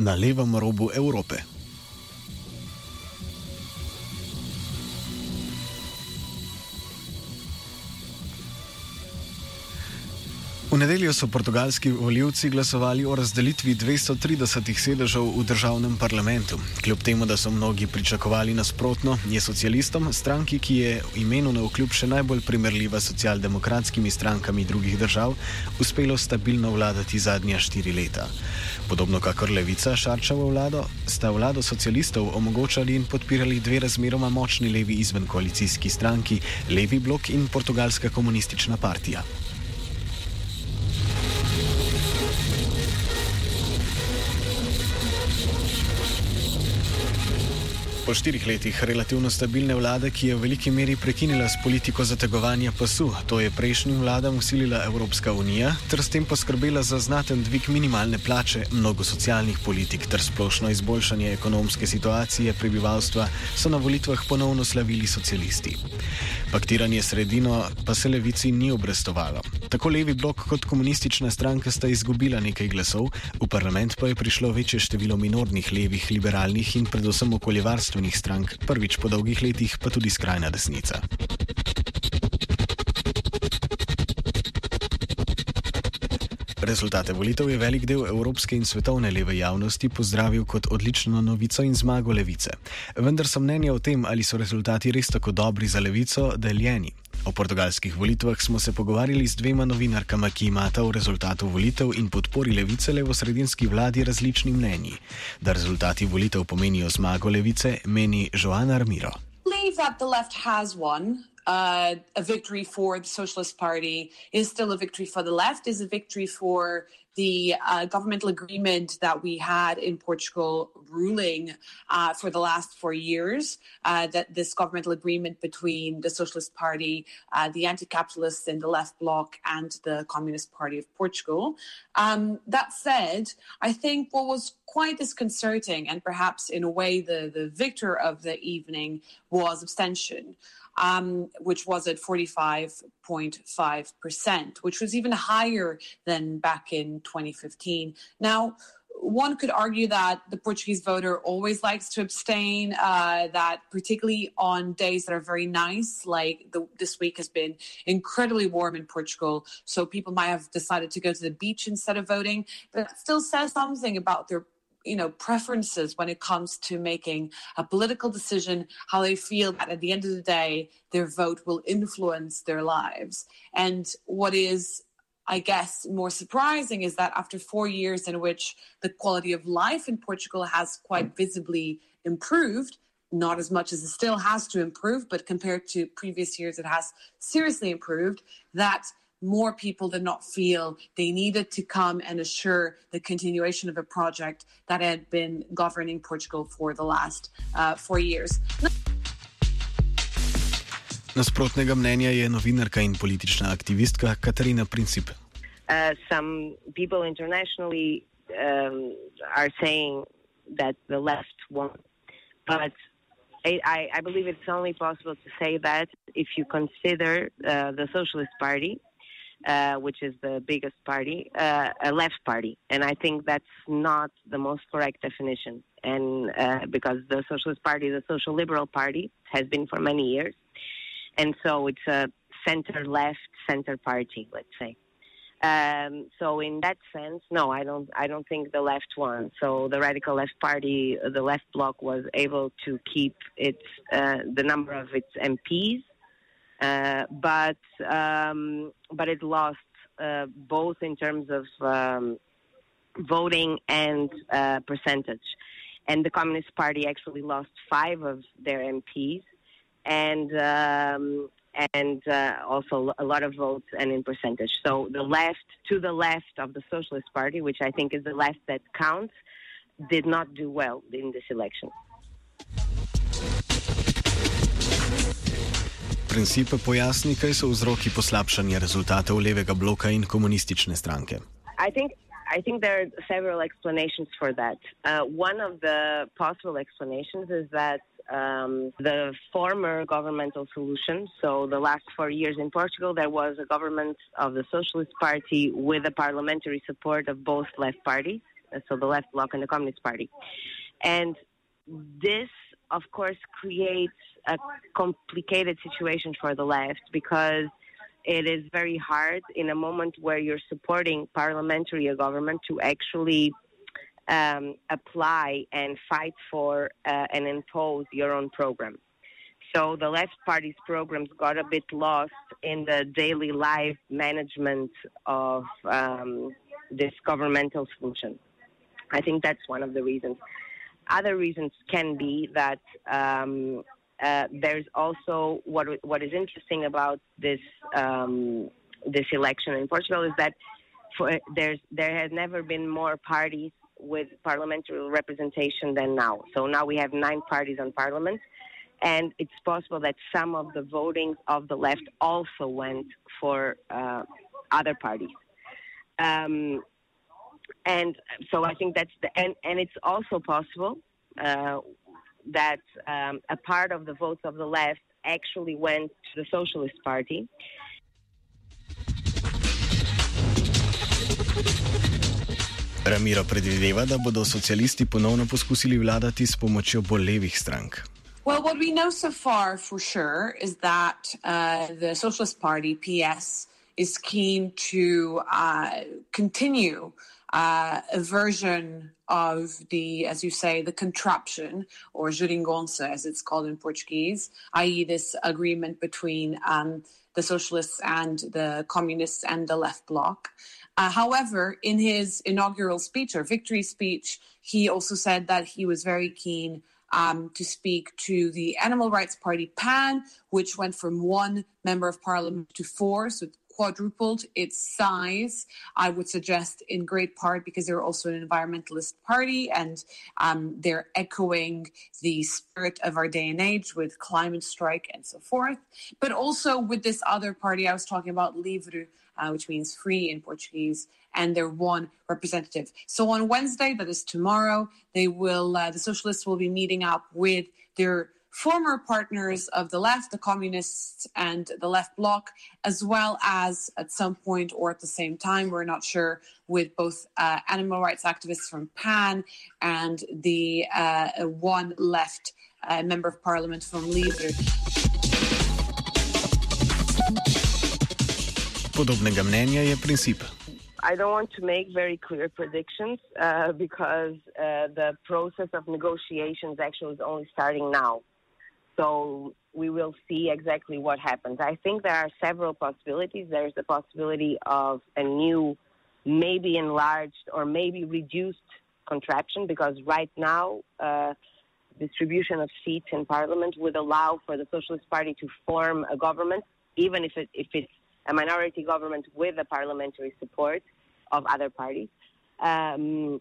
na levem robu Evrope. Nedeljo so portugalski voljivci glasovali o razdelitvi 230 sedežev v državnem parlamentu. Kljub temu, da so mnogi pričakovali nasprotno, je socialistom, stranki, ki je v imenu na vkljub še najbolj primerljiva socialdemokratskimi strankami drugih držav, uspelo stabilno vladati zadnja štiri leta. Podobno kakor levica Šarčevo vlado, sta vlado socialistov omogočali in podpirali dve razmeroma močni levi izven koalicijski stranki, levi blok in portugalska komunistična partija. Po štirih letih relativno stabilne vlade, ki je v veliki meri prekinila s politiko zategovanja pasu, to je prejšnjim vladam usilila Evropska unija, ter s tem poskrbela za znaten dvig minimalne plače, mnogo socialnih politik ter splošno izboljšanje ekonomske situacije prebivalstva, so na volitvah ponovno slavili socialisti. Paktiranje sredino pa se levici ni obrestovalo. Tako levi blok kot komunistična stranka sta izgubila nekaj glasov, v parlament pa je prišlo večje število minornih levih, liberalnih in predvsem okoljevarstvenih političnih strank, prvič po dolgih letih pa tudi skrajna desnica. Rezultate volitev je velik del evropske in svetovne leve javnosti pozdravil kot odlično novico in zmago levice. Vendar so mnenja o tem, ali so rezultati res tako dobri za levico, deljeni. O portugalskih volitvah smo se pogovarjali z dvema novinarkama, ki imata o rezultatu volitev in podpori levice levo-sredinski vladi različni mnenji. Da rezultati volitev pomenijo zmago levice, meni Joana Armiro. Uh, a victory for the Socialist Party is still a victory for the left, is a victory for the uh, governmental agreement that we had in Portugal ruling uh, for the last four years, uh, that this governmental agreement between the Socialist Party, uh, the anti capitalists in the left bloc, and the Communist Party of Portugal. Um, that said, I think what was quite disconcerting, and perhaps in a way the, the victor of the evening, was abstention um, which was at 45.5%, which was even higher than back in 2015. Now, one could argue that the Portuguese voter always likes to abstain, uh, that particularly on days that are very nice, like the, this week has been incredibly warm in Portugal. So people might have decided to go to the beach instead of voting, but that still says something about their you know preferences when it comes to making a political decision how they feel that at the end of the day their vote will influence their lives. And what is i guess more surprising is that after 4 years in which the quality of life in portugal has quite visibly improved not as much as it still has to improve but compared to previous years it has seriously improved that more people did not feel they needed to come and assure the continuation of a project that had been governing Portugal for the last uh, four years. Nasprotnega mnenja je novinarka in politična aktivistka Katarina Princip. Uh, some people internationally um, are saying that the left won, but I, I, believe it's only possible to say that if you consider uh, the Socialist Party uh, which is the biggest party, uh, a left party. And I think that's not the most correct definition. And uh, because the Socialist Party, the Social Liberal Party, has been for many years. And so it's a center left, center party, let's say. Um, so in that sense, no, I don't. I don't think the left won. So the radical left party, the left bloc, was able to keep its uh, the number of its MPs uh, but um, but it lost uh, both in terms of um, voting and uh, percentage. And the Communist Party actually lost five of their MPs, and um, and uh, also a lot of votes and in percentage. So the left, to the left of the Socialist Party, which I think is the left that counts, did not do well in this election. Principe pojasni, kaj so vzroki poslabšanja rezultatov levega bloka in komunistične stranke. I think I think there are several explanations for that. Uh, one of the possible explanations is that um, the former governmental solution, so the last four years in Portugal, there was a government of the Socialist Party with the parliamentary support of both left parties. so the left bloc and the Communist Party. And this, of course, creates a complicated situation for the left because it is very hard in a moment where you're supporting parliamentary government to actually um, apply and fight for uh, and impose your own program. So the left party's programs got a bit lost in the daily life management of um, this governmental solution. I think that's one of the reasons. Other reasons can be that um, uh, there's also what what is interesting about this um, this election in Portugal is that for, there's there has never been more parties with parliamentary representation than now. So now we have nine parties on parliament, and it's possible that some of the voting of the left also went for uh, other parties. Um, and so I think that's the and, and it's also possible uh, that um, a part of the votes of the left actually went to the Socialist Party. Ramiro predvideva, da bodo socialisti ponovno poskusili vladati s pomočjo bolj levih strank. Well, what we know so far for sure is that uh, the Socialist Party, PS, is keen to uh, continue uh, a version of the, as you say, the contraption, or geringonça, as it's called in Portuguese, i.e., this agreement between um, the socialists and the communists and the left bloc. Uh, however, in his inaugural speech or victory speech, he also said that he was very keen um, to speak to the Animal Rights Party PAN, which went from one member of parliament to four, so quadrupled its size. I would suggest, in great part, because they're also an environmentalist party and um, they're echoing the spirit of our day and age with climate strike and so forth. But also with this other party I was talking about, Livre, uh, which means free in Portuguese, and their one representative. So on Wednesday, that is tomorrow, they will uh, the socialists will be meeting up with their former partners of the left, the communists and the left bloc, as well as at some point or at the same time, we're not sure, with both uh, animal rights activists from PAN and the uh, one left uh, member of parliament from Livre. Podobnega mnenja je Principe. I don't want to make very clear predictions uh, because uh, the process of negotiations actually is only starting now. So we will see exactly what happens. I think there are several possibilities. There's the possibility of a new, maybe enlarged or maybe reduced contraption because right now, uh, distribution of seats in parliament would allow for the Socialist Party to form a government, even if, it, if it's a minority government with the parliamentary support of other parties, um,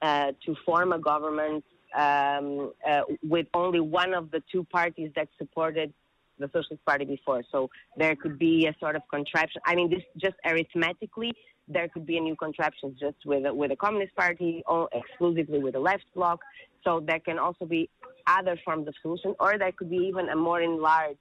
uh, to form a government um, uh, with only one of the two parties that supported the Socialist Party before. So there could be a sort of contraption. I mean, this just arithmetically, there could be a new contraption just with a, with a Communist Party or exclusively with a left bloc. So there can also be other forms of solution, or there could be even a more enlarged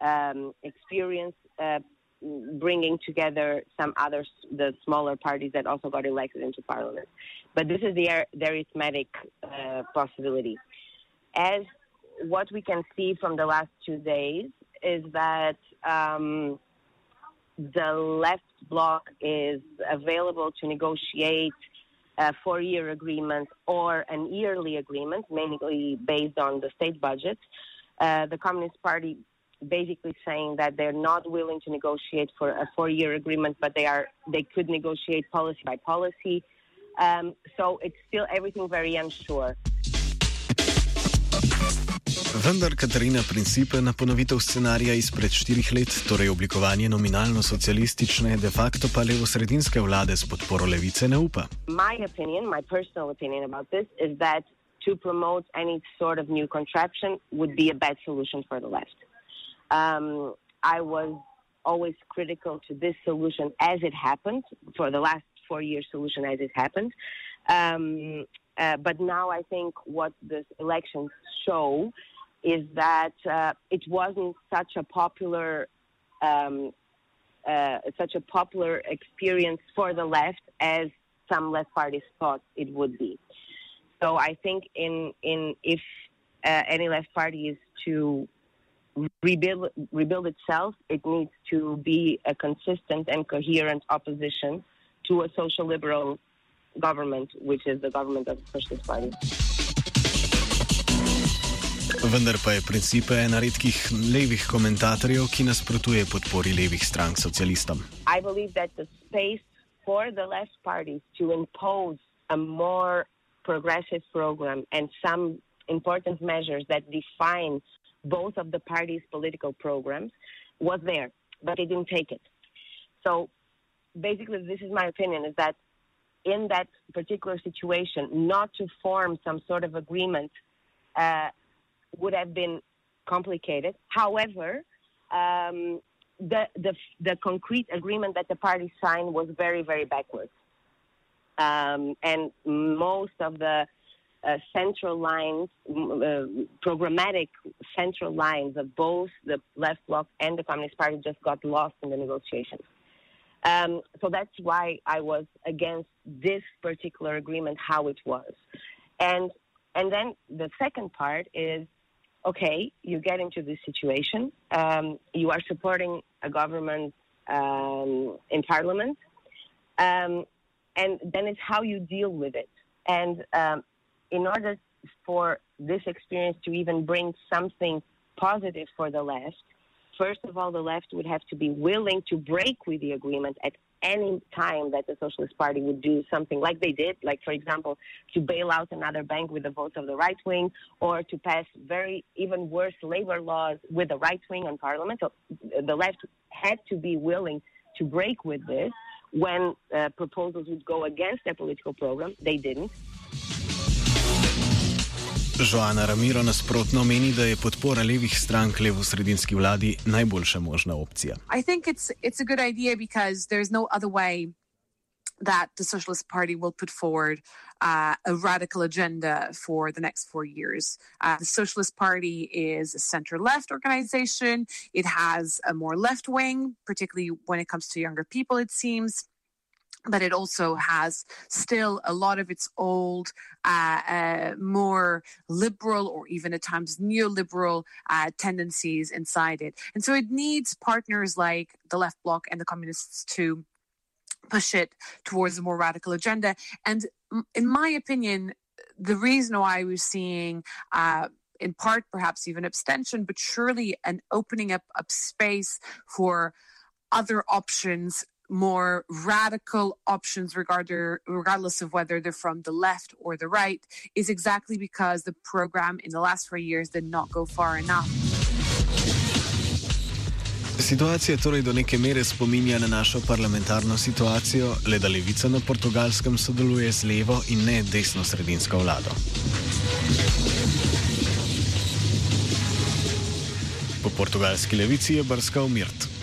um, experience. Uh, bringing together some other the smaller parties that also got elected into parliament. But this is the, arithmetic uh, possibility. As what we can see from the last two days is that um, the left bloc is available to negotiate a four-year agreement or an yearly agreement, mainly based on the state budget. Uh, the Communist Party basically saying that they're not willing to negotiate for a four-year agreement, but they are they could negotiate policy by policy. Um, so it's still everything very unsure. Vendar Katarina Principe na ponovitev scenarija izpred štirih let, torej oblikovanje nominalno socialistične, de facto pa levo-sredinske vlade s podporo levice, ne upa. My opinion, my personal opinion about this is that to promote any sort of new contraption would be a bad solution for the left. Um, I was always critical to this solution as it happened, for the last four year solution as it happened. Um, uh, but now I think what the elections show is that uh, it wasn't such a popular um, uh, such a popular experience for the left as some left parties thought it would be. So I think in in if uh, any left party is to rebuild rebuild itself, it needs to be a consistent and coherent opposition to a social liberal government, which is the government of the Socialist Party. Vendar pa je principe ena redkih levih komentatorjev, ki nasprotuje podpori levih strank socialistom. I believe that the space for the left parties to impose a more progressive program and some important measures that define both of the parties' political programs was there, but they didn't take it. So basically, this is my opinion: is that in that particular situation, not to form some sort of agreement uh, would have been complicated. However, um, the, the, the concrete agreement that the parties signed was very, very backwards. Um, and most of the uh, central lines, uh, programmatic central lines of both the left bloc and the Communist Party just got lost in the negotiations. Um, so that's why I was against this particular agreement, how it was. And, and then the second part is okay, you get into this situation, um, you are supporting a government um, in parliament, um, and then it's how you deal with it. And um, in order for this experience to even bring something positive for the left, first of all, the left would have to be willing to break with the agreement at any time that the Socialist Party would do something like they did, like, for example, to bail out another bank with the votes of the right wing, or to pass very, even worse labor laws with the right wing on parliament. So the left had to be willing to break with this when uh, proposals would go against their political program. They didn't. Joana Ramiro nasprotno meni, da je podpora levih strank levo-sredinski vladi najboljša možna opcija. I think it's it's a good idea because there's no other way that the Socialist Party will put forward uh, a radical agenda for the next four years. Uh, the Socialist Party is a center left organization. It has a more left wing, particularly when it comes to younger people, it seems but it also has still a lot of its old, uh, uh, more liberal or even at times neoliberal uh, tendencies inside it. And so it needs partners like the left bloc and the communists to push it towards a more radical agenda. And in my opinion, the reason why we're seeing uh, in part perhaps even abstention, but surely an opening up of space for other options more radical options regardless of whether they're from the left or the right is exactly because the program in the last four years did not go far enough. Situacija torej do neke mere spominja na našo parlamentarno situacijo, le da levica na portugalskem sodeluje z levo in ne desno-sredinsko vlado. Po portugalski levici je brskal mirt.